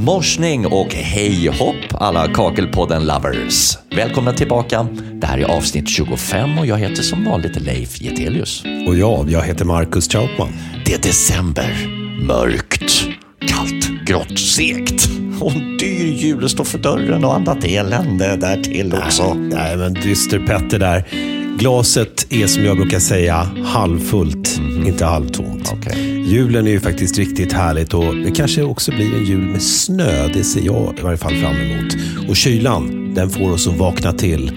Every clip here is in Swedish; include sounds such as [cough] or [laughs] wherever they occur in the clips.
Morsning och hej hopp alla Kakelpodden-lovers. Välkomna tillbaka. Det här är avsnitt 25 och jag heter som vanligt Leif Getelius. Och jag, jag heter Marcus Trautman. Det är december. Mörkt, kallt, grått, segt. Och en dyr jul står för dörren och annat elände där till också. Nej, men dyster Petter där. Glaset är som jag brukar säga halvfullt, inte halvtomt. Julen är ju faktiskt riktigt härligt och det kanske också blir en jul med snö. Det ser jag i varje fall fram emot. Och kylan, den får oss att vakna till.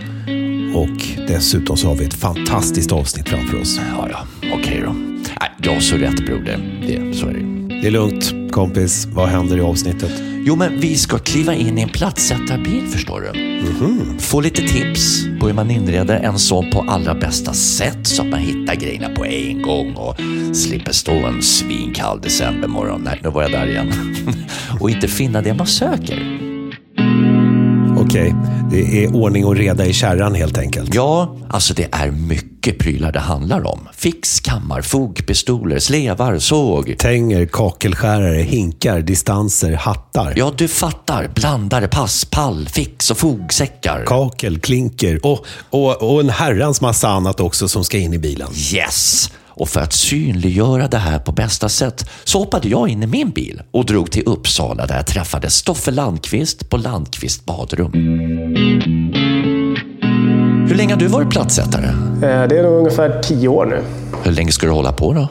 Och dessutom så har vi ett fantastiskt avsnitt framför oss. Ja, ja, okej då. Nej, jag har så rätt broder. Det, så är det. Det är lugnt, kompis. Vad händer i avsnittet? Jo, men vi ska kliva in i en plattsättarbil förstår du. Få lite tips på hur man inreder en sån på allra bästa sätt så att man hittar grejerna på en gång och slipper stå en svinkall decembermorgon. Nej, nu var jag där igen. [laughs] och inte finna det man söker. Okej, det är ordning och reda i kärran helt enkelt. Ja, alltså det är mycket prylar det handlar om. Fix, kammar, fog, pistoler, slevar, såg. Tänger, kakelskärare, hinkar, distanser, hattar. Ja, du fattar. Blandare, pass, pall, fix och fogsäckar. Kakel, klinker och, och, och en herrans massa annat också som ska in i bilen. Yes! Och för att synliggöra det här på bästa sätt så hoppade jag in i min bil och drog till Uppsala där jag träffade Stoffe Landqvist på Landqvist badrum. Hur länge har du varit plattsättare? Eh, Det är nog ungefär tio år nu. Hur länge ska du hålla på då?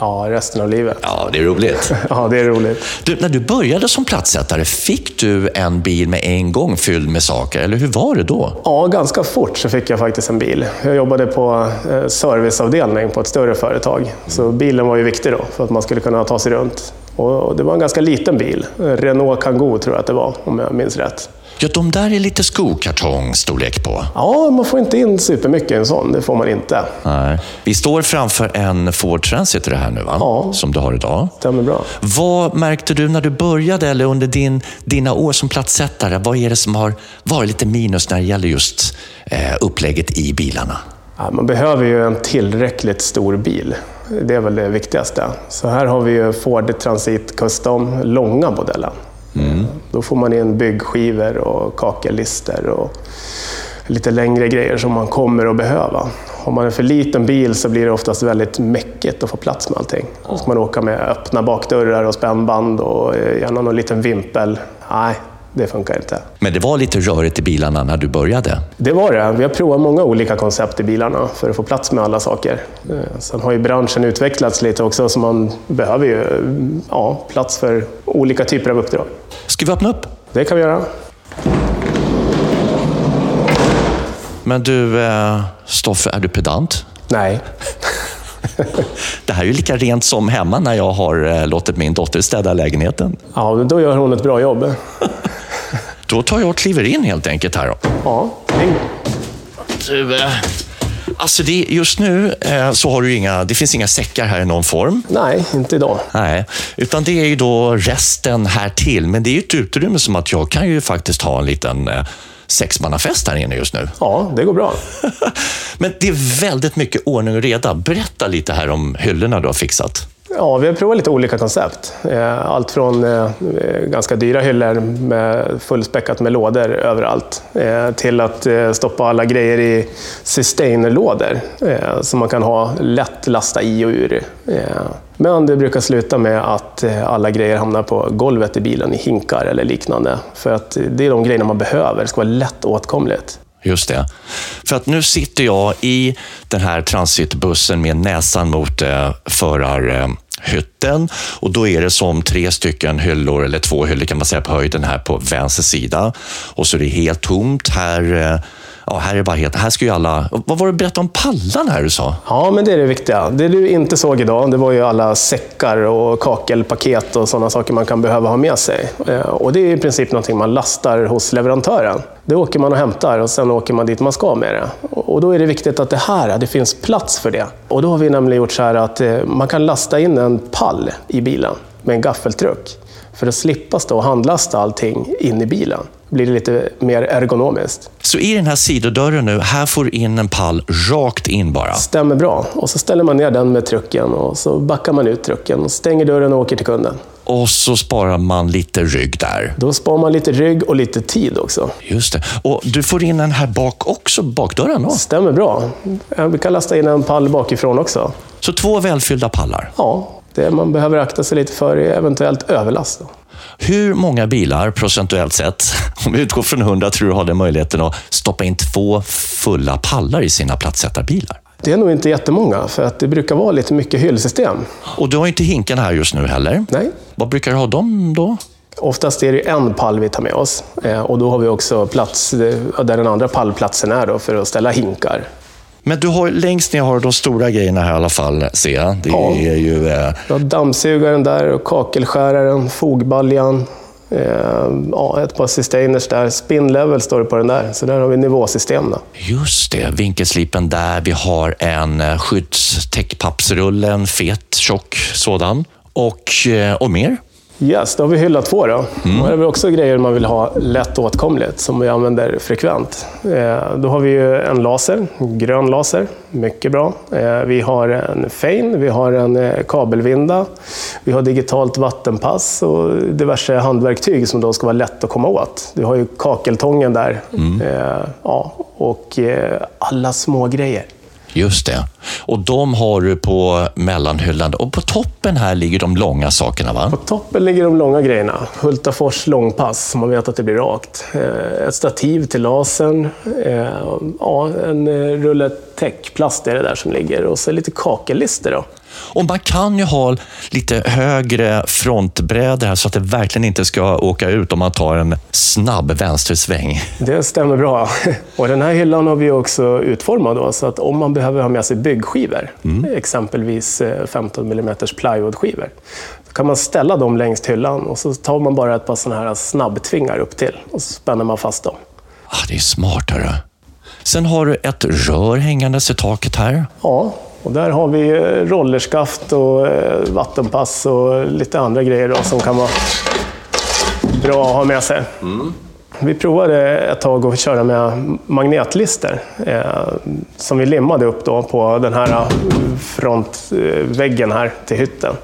Ja, resten av livet. Ja, det är roligt. [laughs] Ja, det är roligt. Du, när du började som plattsättare, fick du en bil med en gång fylld med saker? Eller hur var det då? Ja, ganska fort så fick jag faktiskt en bil. Jag jobbade på eh, serviceavdelning på ett större företag. Så bilen var ju viktig då, för att man skulle kunna ta sig runt. Och det var en ganska liten bil. Renault Kangoo tror jag att det var, om jag minns rätt. Ja, de där är lite skokartongstorlek på. Ja, man får inte in supermycket i en sån. Det får man inte. Nej. Vi står framför en Ford Transit det här nu, va? Ja. Som du har idag. Stämmer bra. Vad märkte du när du började eller under din, dina år som plattsättare? Vad är det som har varit lite minus när det gäller just eh, upplägget i bilarna? Ja, man behöver ju en tillräckligt stor bil. Det är väl det viktigaste. Så här har vi ju Ford Transit Custom, långa modellen. Då får man in byggskivor och kakellister och lite längre grejer som man kommer att behöva. Har man en för liten bil så blir det oftast väldigt mäckigt att få plats med allting. Då ska man åka med öppna bakdörrar och spännband och eh, gärna någon liten vimpel. Nej, det funkar inte. Men det var lite rörigt i bilarna när du började. Det var det. Vi har provat många olika koncept i bilarna för att få plats med alla saker. Eh, Sen har ju branschen utvecklats lite också, så man behöver ju ja, plats för olika typer av uppdrag. Ska vi öppna upp? Det kan vi göra. Men du, eh, Stoffe, är du pedant? Nej. [laughs] Det här är ju lika rent som hemma när jag har eh, låtit min dotter städa lägenheten. Ja, då gör hon ett bra jobb. [laughs] Då tar jag och kliver in helt enkelt här. Då. Ja, bingo. Du, eh, alltså det, just nu eh, så har du inga, det finns inga säckar här i någon form. Nej, inte idag. Nej, utan det är ju då resten här till. Men det är ju ett utrymme som att jag kan ju faktiskt ha en liten eh, sexmannafest här inne just nu. Ja, det går bra. [laughs] Men det är väldigt mycket ordning och reda. Berätta lite här om hyllorna du har fixat. Ja, vi har provat lite olika koncept. Eh, allt från eh, ganska dyra hyllor med fullspäckat med lådor överallt eh, till att stoppa alla grejer i sustainer-lådor som man kan ha lätt lasta i och ur. Men det brukar sluta med att alla grejer hamnar på golvet i bilen i hinkar eller liknande. För att det är de grejerna man behöver. Det ska vara lätt åtkomligt. Just det. För att nu sitter jag i den här transitbussen med näsan mot eh, hytten och då är det som tre stycken hyllor, eller två hyllor kan man säga på höjden här på vänster sida. Och så är det helt tomt. Här, eh, ja, här är det bara helt... Här ska ju alla... Vad var det du berättade om pallarna här du sa? Ja, men det är det viktiga. Det du inte såg idag, det var ju alla säckar och kakelpaket och sådana saker man kan behöva ha med sig. Eh, och det är i princip någonting man lastar hos leverantören. Det åker man och hämtar och sen åker man dit man ska med det. Och då är det viktigt att det här, det finns plats för det. Och då har vi nämligen gjort så här att eh, man kan lasta in en pall i bilen med en gaffeltruck. För att slippa stå och handlasta allting in i bilen blir det lite mer ergonomiskt. Så i den här sidodörren nu, här får in en pall rakt in bara. Stämmer bra. Och så ställer man ner den med trucken och så backar man ut trucken och stänger dörren och åker till kunden. Och så sparar man lite rygg där. Då sparar man lite rygg och lite tid också. Just det. Och du får in en här bak också, bakdörren då? Stämmer bra. Vi kan lasta in en pall bakifrån också. Så två välfyllda pallar? Ja, det man behöver akta sig lite för är eventuellt överlast. Då. Hur många bilar procentuellt sett, om vi utgår från 100, tror du har den möjligheten att stoppa in två fulla pallar i sina plattsättarbilar? Det är nog inte jättemånga, för att det brukar vara lite mycket hyllsystem. Och du har inte hinken här just nu heller? Nej. Vad brukar du ha dem då? Oftast är det en pall vi tar med oss. Eh, och då har vi också plats där den andra pallplatsen är då för att ställa hinkar. Men du har, längst ner har du de stora grejerna här i alla fall, ser jag. Det Ja. är ju... Eh, har dammsugaren där, och kakelskäraren, fogbaljan, eh, ja, ett par sustainers där. Spin level står det på den där, så där har vi nivåsystem. Då. just det, vinkelslipen där. Vi har en eh, skyddstäckpappsrulle, en fet, tjock sådan. Och, eh, och mer? Yes, då har vi hylla två då. Mm. Och det är väl också grejer man vill ha lätt åtkomligt, som vi använder frekvent. Eh, då har vi ju en laser, en grön laser, mycket bra. Eh, vi har en fein, vi har en eh, kabelvinda, vi har digitalt vattenpass och diverse handverktyg som då ska vara lätt att komma åt. Du har ju kakeltången där, eh, ja, och eh, alla små grejer. Just det. Och de har du på mellanhyllan. Och på toppen här ligger de långa sakerna, va? På toppen ligger de långa grejerna. Hultafors långpass, så man vet att det blir rakt. Eh, ett stativ till lasern. Eh, ja, en eh, rulle täckplast är det där som ligger. Och så lite kakellister då. Och man kan ju ha lite högre frontbrädor här så att det verkligen inte ska åka ut om man tar en snabb vänstersväng. Det stämmer bra. [laughs] Och den här hyllan har vi också utformat då, så att om man behöver ha med sig byggskivor, exempelvis eh, 15 mm plywoodskivor, kan man ställa dem längs hyllan och så tar man bara ett par sådana här snabbtvingar upp till och så spänner man fast dem. Ah, det är smart, hörru. Sen har du ett rör hängandes i taket här. Ja, och där har vi eh, rollerskaft och eh, vattenpass och lite andra grejer då, som kan vara bra att ha med sig. Vi provade ett tag att köra med magnetlister eh, som vi limmade upp då på den här eh, frontväggen här till hytten.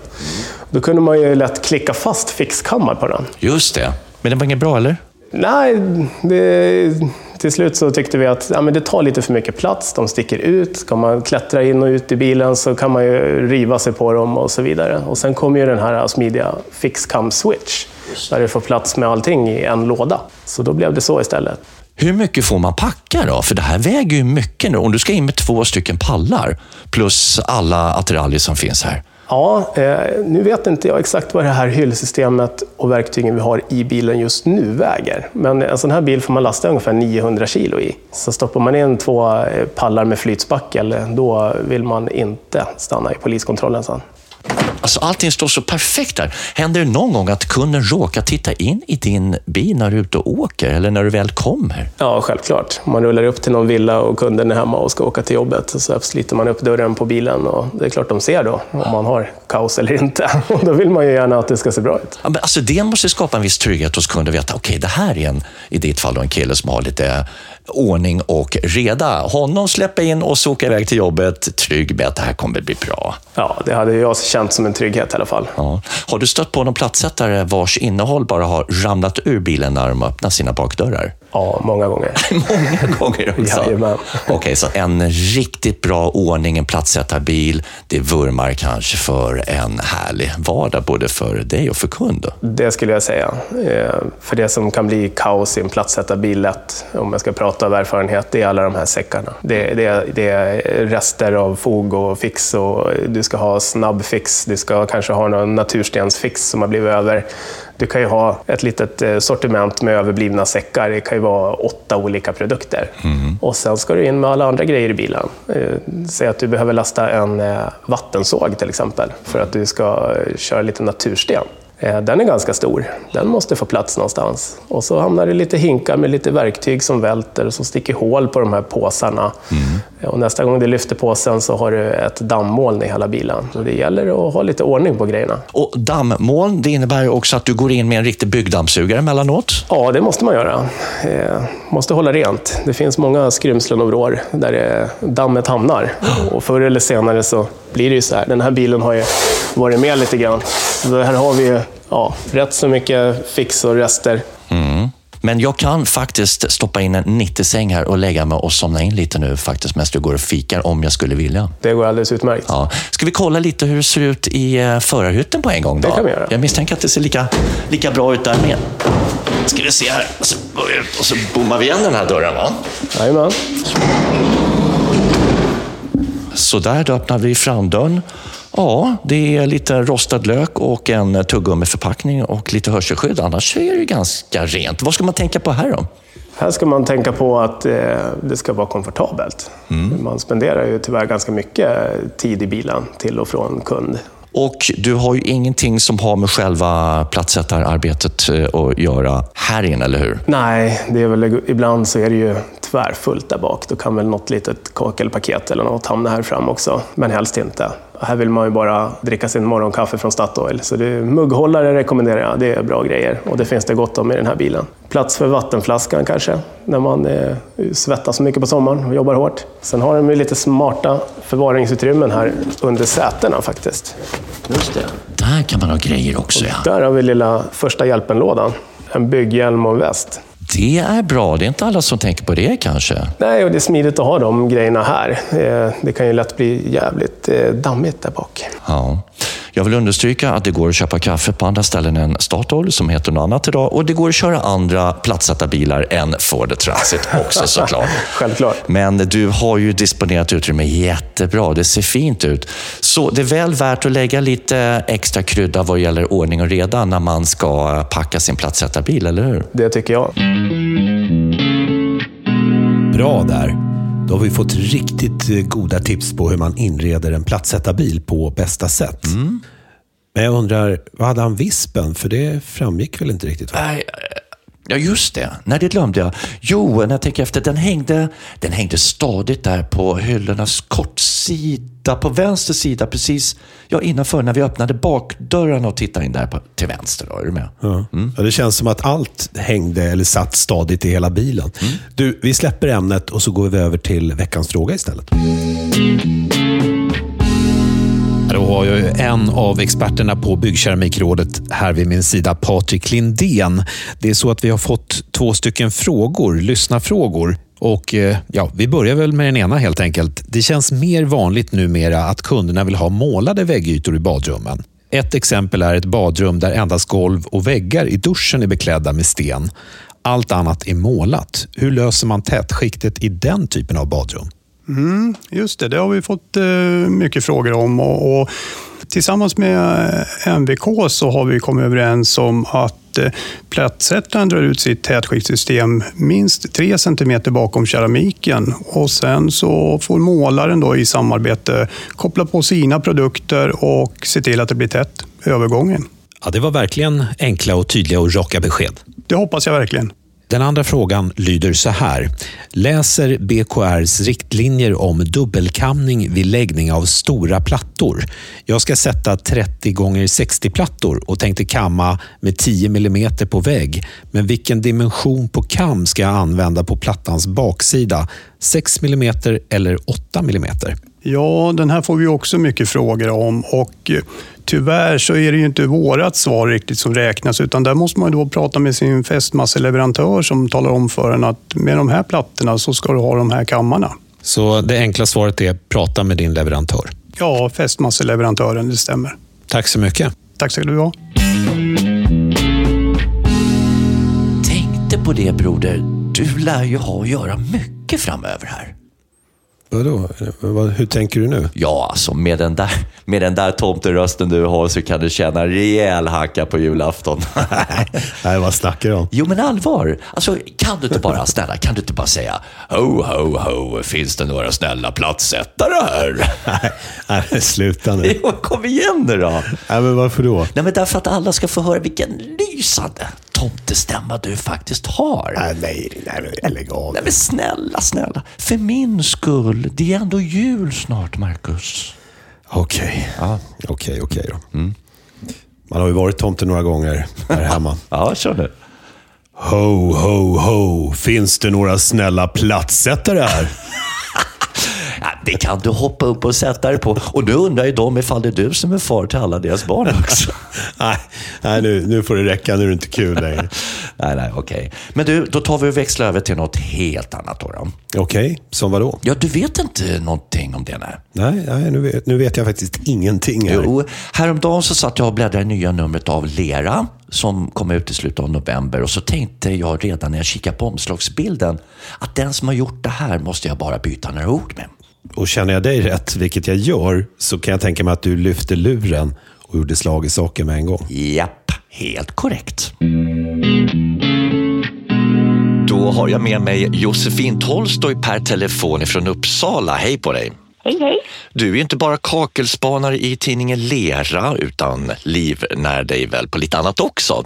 Då kunde man ju lätt klicka fast fixkammar på den. Just det. Men det var inget bra, eller? Nej, det, till slut så tyckte vi att ja, men det tar lite för mycket plats, de sticker ut. Ska man klättra in och ut i bilen så kan man ju riva sig på dem och så vidare. Och sen kommer ju den här smidiga fixcam switch, där det får plats med allting i en låda. Så då blev det så istället. Hur mycket får man packa då? För det här väger ju mycket nu. Om du ska in med två stycken pallar plus alla attiraljer som finns här. Ja, eh, nu vet inte jag exakt vad det här hyllsystemet och verktygen vi har i bilen just nu väger. Men en sån här bil får man lasta ungefär 900 kilo i. Så stoppar man in två eh, pallar med flytspackel, då vill man inte stanna i poliskontrollen sen. Alltså allting står så perfekt där. Händer det någon gång att kunden råkar titta in i din bil när du är ute och åker eller när du väl kommer? Ja, självklart. Om man rullar upp till någon villa och kunden är hemma och ska åka till jobbet så sliter man upp dörren på bilen och det är klart de ser då om man har kaos eller inte. [laughs] Och då vill man ju gärna att det ska se bra ut. Ja, men alltså det måste skapa en viss trygghet hos kunden att veta, okej, det här är en, i ditt fall då, en kille som har lite ordning och reda. Honom släppa in och så åka iväg till jobbet trygg med att det här kommer bli bra. Ja, det hade jag känt som en trygghet i alla fall. Ja. Har du stött på någon plattsättare vars innehåll bara har ramlat ur bilen när de öppnar sina bakdörrar? Ja, många gånger. [laughs] Många gånger också. Jajamän. Okej, så en riktigt bra ordning, en plattsättarbil, det vurmar kanske för en härlig vardag både för dig och för kund. Det skulle jag säga. Eh, För det som kan bli kaos i en plattsättarbil lätt, om jag ska prata av erfarenhet, det är alla de här säckarna. Det, det, det är rester av fog och fix och du ska ha snabb fix, du ska kanske ha någon naturstensfix som har blivit över. Du kan ju ha ett litet eh, sortiment med överblivna säckar. Det kan ju vara åtta olika produkter. Och sen ska du in med alla andra grejer i bilen. Eh, Säg att du behöver lasta en eh, vattensåg till exempel för att du ska köra lite natursten. Eh, Den är ganska stor. Den måste få plats någonstans. Och så hamnar det lite hinkar med lite verktyg som välter som sticker hål på de här påsarna. Eh, Och nästa gång du lyfter påsen så har du ett dammoln i hela bilen. Så det gäller att ha lite ordning på grejerna. Och dammoln, det innebär också att du går in med en riktig byggdammsugare emellanåt. Ja, det måste man göra. Eh, måste hålla rent. Det finns många skrymslen och vrår där det, dammet hamnar. Och förr eller senare så blir det ju så här. Den här bilen har ju varit med lite grann. Så här har vi ju ja, rätt så mycket fix och rester. Mm. Men jag kan faktiskt stoppa in en 90-säng här och lägga mig och somna in lite nu faktiskt medan du går och fikar om jag skulle vilja. Det går alldeles utmärkt. Ja. Ska vi kolla lite hur det ser ut i eh, förarhytten på en gång? Då? Det kan vi göra. Jag misstänker att det ser lika, lika bra ut där med. Ska vi se här. Och så och så bommar vi igen den här dörren. Va? Jajamän. Så där, då öppnar vi framdörren. Ja, det är lite rostad lök och en tuggummiförpackning och lite hörselskydd. Annars är det ganska rent. Vad ska man tänka på här då? Här ska man tänka på att eh, det ska vara komfortabelt. Mm. Man spenderar ju tyvärr ganska mycket tid i bilen till och från kund. Och du har ju ingenting som har med själva plattsättararbetet eh, att göra här inne, eller hur? Nej, det är väl, ibland så är det ju tvärfullt där bak. Då kan väl något litet kakelpaket eller något hamna här fram också, men helst inte. Här vill man ju bara dricka sin morgonkaffe från Statoil. Så det är, mugghållare rekommenderar jag. Det är bra grejer. Och det finns det gott om i den här bilen. Plats för vattenflaskan kanske, när man eh, svettas mycket på sommaren och jobbar hårt. Sen har de ju lite smarta förvaringsutrymmen här under sätena faktiskt. Just det. Där kan man ha grejer också, ja. Där har vi lilla första hjälpen-lådan. En bygghjälm och en väst. Det är bra. Det är inte alla som tänker på det kanske. Nej, och det är smidigt att ha de grejerna här. Eh, Det kan ju lätt bli jävligt eh, dammigt där bak. Ja. Jag vill understryka att det går att köpa kaffe på andra ställen än Statoil, som heter något annat idag. Och det går att köra andra plattsatta bilar än Ford Transit också [laughs] såklart. Självklart. Men du har ju disponerat utrymme jättebra. Det ser fint ut. Så det är väl värt att lägga lite extra krydda vad gäller ordning och reda när man ska packa sin plattsättarbil, eller hur? Det tycker jag. Bra där. Då har vi fått riktigt eh, goda tips på hur man inreder en plattsättarbil på bästa sätt. Men jag undrar, vad hade han vispen? För det framgick väl inte riktigt? Va? Nej, Ja, just det. Nej, det glömde jag. Jo, när jag tänker efter, den hängde, den hängde stadigt där på hyllornas kortsida, på vänster sida, precis ja, innanför när vi öppnade bakdörrarna och tittade in där på, till vänster. Då. Är du med? Ja. Ja, det känns som att allt hängde eller satt stadigt i hela bilen. Du, vi släpper ämnet och så går vi över till veckans fråga istället. Då har jag ju en av experterna på Byggkeramikrådet här vid min sida, Patrik Lindén. Det är så att vi har fått två stycken frågor, lyssnarfrågor. Och eh, ja, Vi börjar väl med den ena helt enkelt. Det känns mer vanligt numera att kunderna vill ha målade väggytor i badrummen. Ett exempel är ett badrum där endast golv och väggar i duschen är beklädda med sten. Allt annat är målat. Hur löser man tätskiktet i den typen av badrum? Mm, just det, det har vi fått eh, mycket frågor om. Och, och tillsammans med eh, MVK så har vi kommit överens om att eh, plättsättaren drar ut sitt tätskiktssystem minst 3 cm bakom keramiken och sen så får målaren då i samarbete koppla på sina produkter och se till att det blir tätt övergången. Ja, det var verkligen enkla och tydliga och raka besked. Det hoppas jag verkligen. Den andra frågan lyder så här. Läser BKRs riktlinjer om dubbelkamning vid läggning av stora plattor. Jag ska sätta 30 gånger 60 plattor och tänkte kamma med 10 mm på vägg. Men vilken dimension på kam ska jag använda på plattans baksida? 6 mm eller 8 mm? Ja, den här får vi också mycket frågor om och eh, tyvärr så är det ju inte vårat svar riktigt som räknas utan där måste man ju då prata med sin fästmasseleverantör som talar om för en att med de här plattorna så ska du ha de här kammarna. Så det enkla svaret är prata med din leverantör. Ja, fästmasseleverantören, det stämmer. Tack så mycket. Tack ska du ha. Tänkte på det, broder. Du lär ju ha att göra mycket framöver här. Vadå? Vad- Hur tänker du nu? Ja, alltså med den där, med den där tomterösten du har så kan du känna rejäl hacka på julafton. [laughs] Nej, vad snackar du om? Jo, men allvar. Alltså, kan du inte bara, snälla, kan du inte bara säga ho, ho, ho, finns det några snälla plattsättare här? [laughs] Nej, nej, sluta nu. [laughs] Jo, kom igen nu då. Nej, men varför då? Nej, men därför att alla ska få höra vilken lysande tomtestämma du faktiskt har. Nej, nej, nej, men lägg av. Nej, men snälla, snälla. För min skull. Det är ändå jul snart, Marcus. Okej, okej, okej då. Man har ju varit tomte några gånger här hemma. [laughs] Ja, kör nu. Ho, ho, ho. Finns det några snälla plattsättare här? [laughs] Ja, det kan du hoppa upp och sätta dig på. Och nu undrar ju de ifall det är du som är far till alla deras barn också. [laughs] nej, nej nu, nu får det räcka. Nu är det inte kul längre. Nej, nej, okej. Okay. Men du, då tar vi och växlar över till något helt annat. Då, då. Okej, okay. som vadå? Ja, du vet inte någonting om det? Nej, nej, nej nu, vet, nu vet jag faktiskt ingenting. Här. Jo, häromdagen så satt jag och bläddrade i nya numret av Lera som kom ut i slutet av november och så tänkte jag redan när jag kikade på omslagsbilden att den som har gjort det här måste jag bara byta några ord med. Och känner jag dig rätt, vilket jag gör, så kan jag tänka mig att du lyfte luren och gjorde slag i saken med en gång. Japp, helt korrekt. Då har jag med mig Josefin Tolstoj per telefon från Uppsala. Hej på dig! Hej, hej. Du är inte bara kakelspanare i tidningen Lera utan livnär dig väl på lite annat också?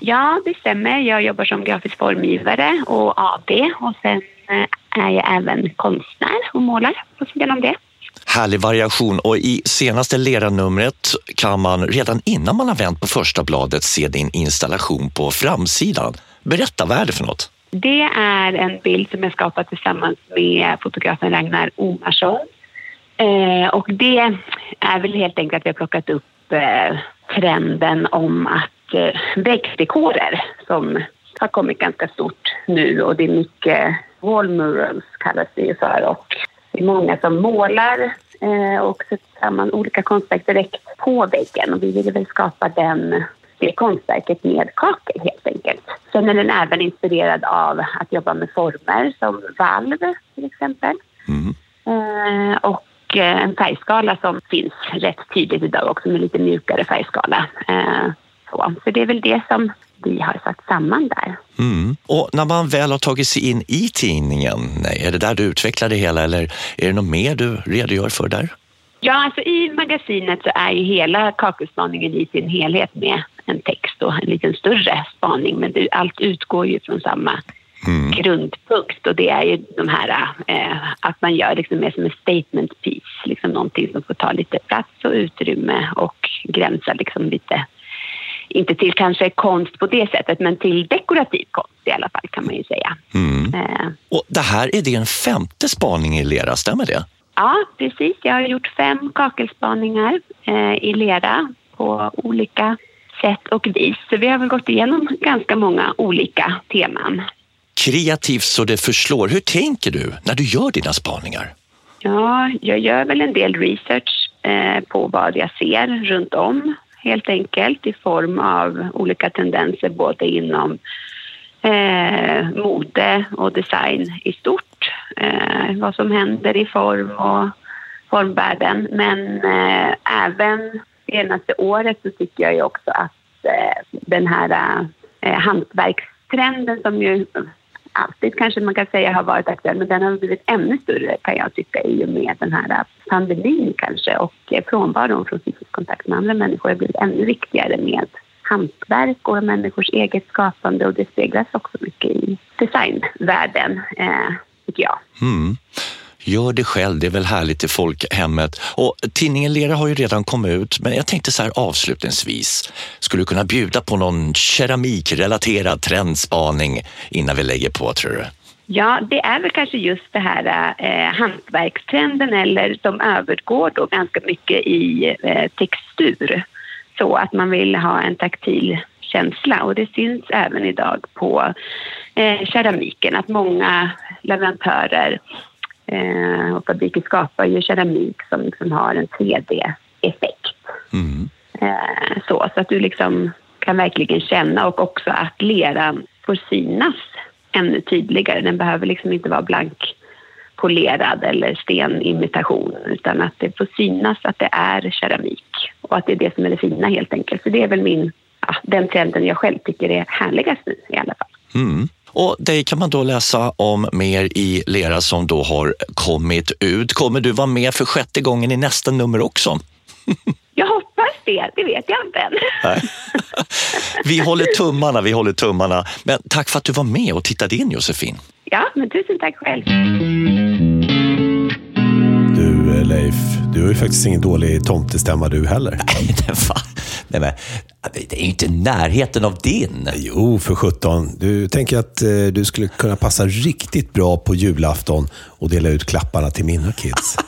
Ja, det stämmer. Jag jobbar som grafisk formgivare och AD och sen eh, är jag även konstnär och målar på sidan om det. Härlig variation och i senaste Lera-numret kan man redan innan man har vänt på första bladet se din installation på framsidan. Berätta, vad är det för något? Det är en bild som jag skapat tillsammans med fotografen Ragnar Omarsson Eh, och det är väl helt enkelt att vi har plockat upp eh, trenden om att eh, väggdekorer som har kommit ganska stort nu och det är mycket wall murals kallas det ju för och det är många som målar eh, och sätter samman olika konstverk direkt på väggen och vi ville väl skapa den det konstverket med kakel helt enkelt. Sen är den även inspirerad av att jobba med former som valv till exempel. Mm. Eh, och Eh, en färgskala som finns rätt tydligt idag också med lite mjukare färgskala. Eh, så, så det är väl det som vi har satt samman där. Mm. Och när man väl har tagit sig in i tidningen, är det där du utvecklar det hela eller är det något mer du redogör för där? Ja, alltså i magasinet så är ju hela kakelspaningen i sin helhet med en text och en liten större spaning men det, allt utgår ju från samma mm. grundpunkt och det är ju de här eh, att man gör liksom mer som en statement piece, liksom någonting som får ta lite plats och utrymme och gränsa liksom lite inte till kanske konst på det sättet, men till dekorativ konst i alla fall kan man ju säga. Mm. Eh. Och det här är din femte spaning i lera, stämmer det? Ja, precis. Jag har gjort fem kakelspaningar eh, i lera på olika sätt och vis. Så vi har väl gått igenom ganska många olika teman kreativt så det förslår. Hur tänker du när du gör dina spaningar? Ja, jag gör väl en del research eh, på vad jag ser runt om helt enkelt i form av olika tendenser både inom eh, mode och design i stort. Eh, vad som händer i form och formvärlden. Men eh, även senaste året så tycker jag ju också att eh, den här eh, hantverkstrenden som ju alltid kanske man kan säga har varit aktuell men den har blivit ännu större kan jag tycka i och med den här äh, pandemin kanske och eh, frånvaron från fysisk kontakt med andra människor har blivit ännu viktigare med hantverk och människors eget skapande och det speglas också mycket i designvärlden, eh, tycker jag. Mm. Gör det själv, det är väl härligt i folkhemmet. Och tidningen Lera har ju redan kommit ut, men jag tänkte så här avslutningsvis. Skulle du kunna bjuda på någon keramikrelaterad trendspaning innan vi lägger på, tror du? Ja, det är väl kanske just det här eh, hantverkstrenden eller som övergår då ganska mycket i eh, textur. Så att man vill ha en taktil känsla och det syns även idag på eh, keramiken att många leverantörer Eh, och fabriken skapar ju keramik som liksom har en 3D-effekt. Mm. Eh, så, så att du liksom kan verkligen känna och också att leran får synas ännu tydligare. Den behöver liksom inte vara blank polerad eller stenimitation utan att det får synas att det är keramik och att det är det som är det fina helt enkelt. Så det är väl min, ja, den trenden jag själv tycker är härligast nu i alla fall. Mm. Och dig kan man då läsa om mer i Lera som då har kommit ut. Kommer du vara med för sjätte gången i nästa nummer också? Jag hoppas det, det vet jag inte än. Vi håller tummarna, vi håller tummarna. Men tack för att du var med och tittade in Josefin. Ja, men tusen tack själv. Du Leif, du har ju faktiskt ingen dålig tomtestämma du heller. [laughs] Nej, Nej, men, det är ju inte närheten av din. Jo, för sjutton. Du tänker att eh, du skulle kunna passa riktigt bra på julafton och dela ut klapparna till mina kids. [laughs]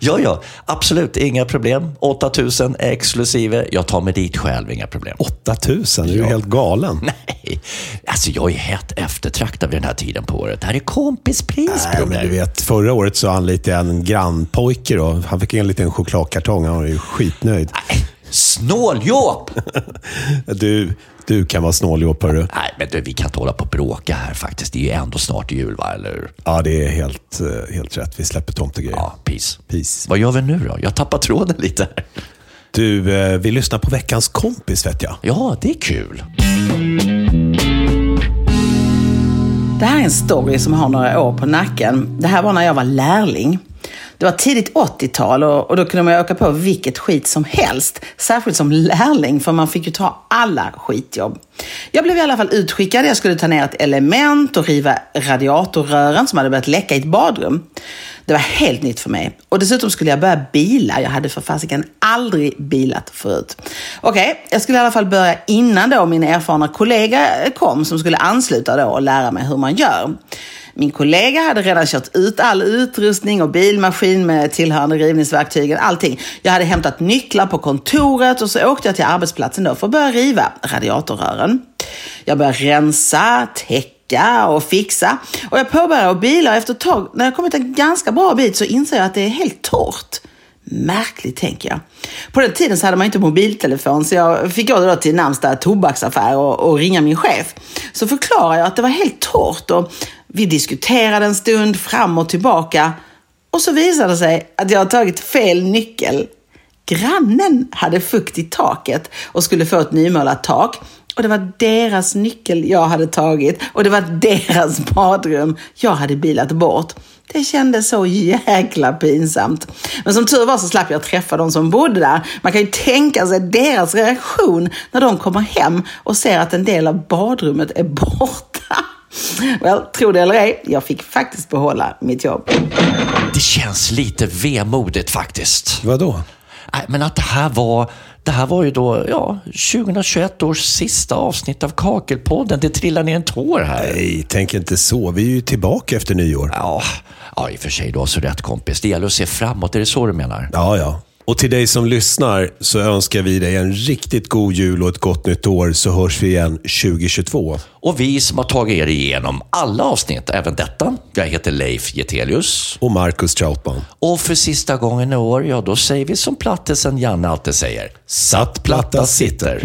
Ja, ja, absolut. Inga problem. 8000 exklusive. Jag tar mig dit själv, inga problem. 8000? Du är ju helt galen. [laughs] Nej, alltså jag är hett eftertraktad vid den här tiden på året. Det här är kompispris, Nej, men du vet, förra året så anlitade jag en grannpojke då. Han fick en liten chokladkartong. Han var ju skitnöjd. Nej, Snåljåp! [laughs] Du, du kan vara snåljåp, hörru. Nej, men du, vi kan inte hålla på och bråka här faktiskt. Det är ju ändå snart jul, va? Eller hur? Ja, det är helt, eh, helt rätt. Vi släpper tomtegrejer. Ja, peace. Peace. Vad gör vi nu då? Jag tappar tråden lite här. Du, eh, vi lyssnar på veckans kompis, vet jag. Ja, det är kul. Det här är en story som har några år på nacken. Det här var när jag var lärling. Det var tidigt 80-tal och, och då kunde man åka på vilket skit som helst. Särskilt som lärling, för man fick ju ta alla skitjobb. Jag blev i alla fall utskickad. Jag skulle ta ner ett element och riva radiatorrören som hade börjat läcka i ett badrum. Det var helt nytt för mig. Och dessutom skulle jag börja bila. Jag hade för fasiken aldrig bilat förut. Okej, okay, jag skulle i alla fall börja innan då min erfarna kollega kom som skulle ansluta då och lära mig hur man gör. Min kollega hade redan kört ut all utrustning och bilmaskin med tillhörande rivningsverktygen, allting. Jag hade hämtat nycklar på kontoret och så åkte jag till arbetsplatsen då för att börja riva radiatorrören. Jag började rensa, täcka och fixa. Och jag påbörjade att bila och efter ett tag, när jag kommit en ganska bra bit, så inser jag att det är helt torrt. Märkligt, tänker jag. På den tiden så hade man inte mobiltelefon, så jag fick gå då till närmsta tobaksaffär och, och ringa min chef. Så förklarade jag att det var helt torrt och vi diskuterade en stund fram och tillbaka. Och så visade det sig att jag tagit fel nyckel. Grannen hade fukt i taket och skulle få ett nymålat tak. Och det var deras nyckel jag hade tagit och det var deras badrum jag hade bilat bort. Det kändes så jäkla pinsamt. Men som tur var så slapp jag träffa de som bodde där. Man kan ju tänka sig deras reaktion när de kommer hem och ser att en del av badrummet är borta. Well, tro det eller ej, jag fick faktiskt behålla mitt jobb. Det känns lite vemodigt faktiskt. Vadå? Nej, men att det här var det här var ju då ja, 2021 års sista avsnitt av Kakelpodden. Det trillar ner en tår här. Nej, tänk inte så. Vi är ju tillbaka efter nyår. Ja, ja i och för sig, du har så rätt kompis. Det gäller att se framåt. Är det så du menar? Ja, ja. Och till dig som lyssnar så önskar vi dig en riktigt god jul och ett gott nytt år så hörs vi igen 2022. Och vi som har tagit er igenom alla avsnitt, även detta. Jag heter Leif Getelius. Och Marcus Trautman. Och för sista gången i år, ja då säger vi som plattisen Janne alltid säger. Satt platta sitter.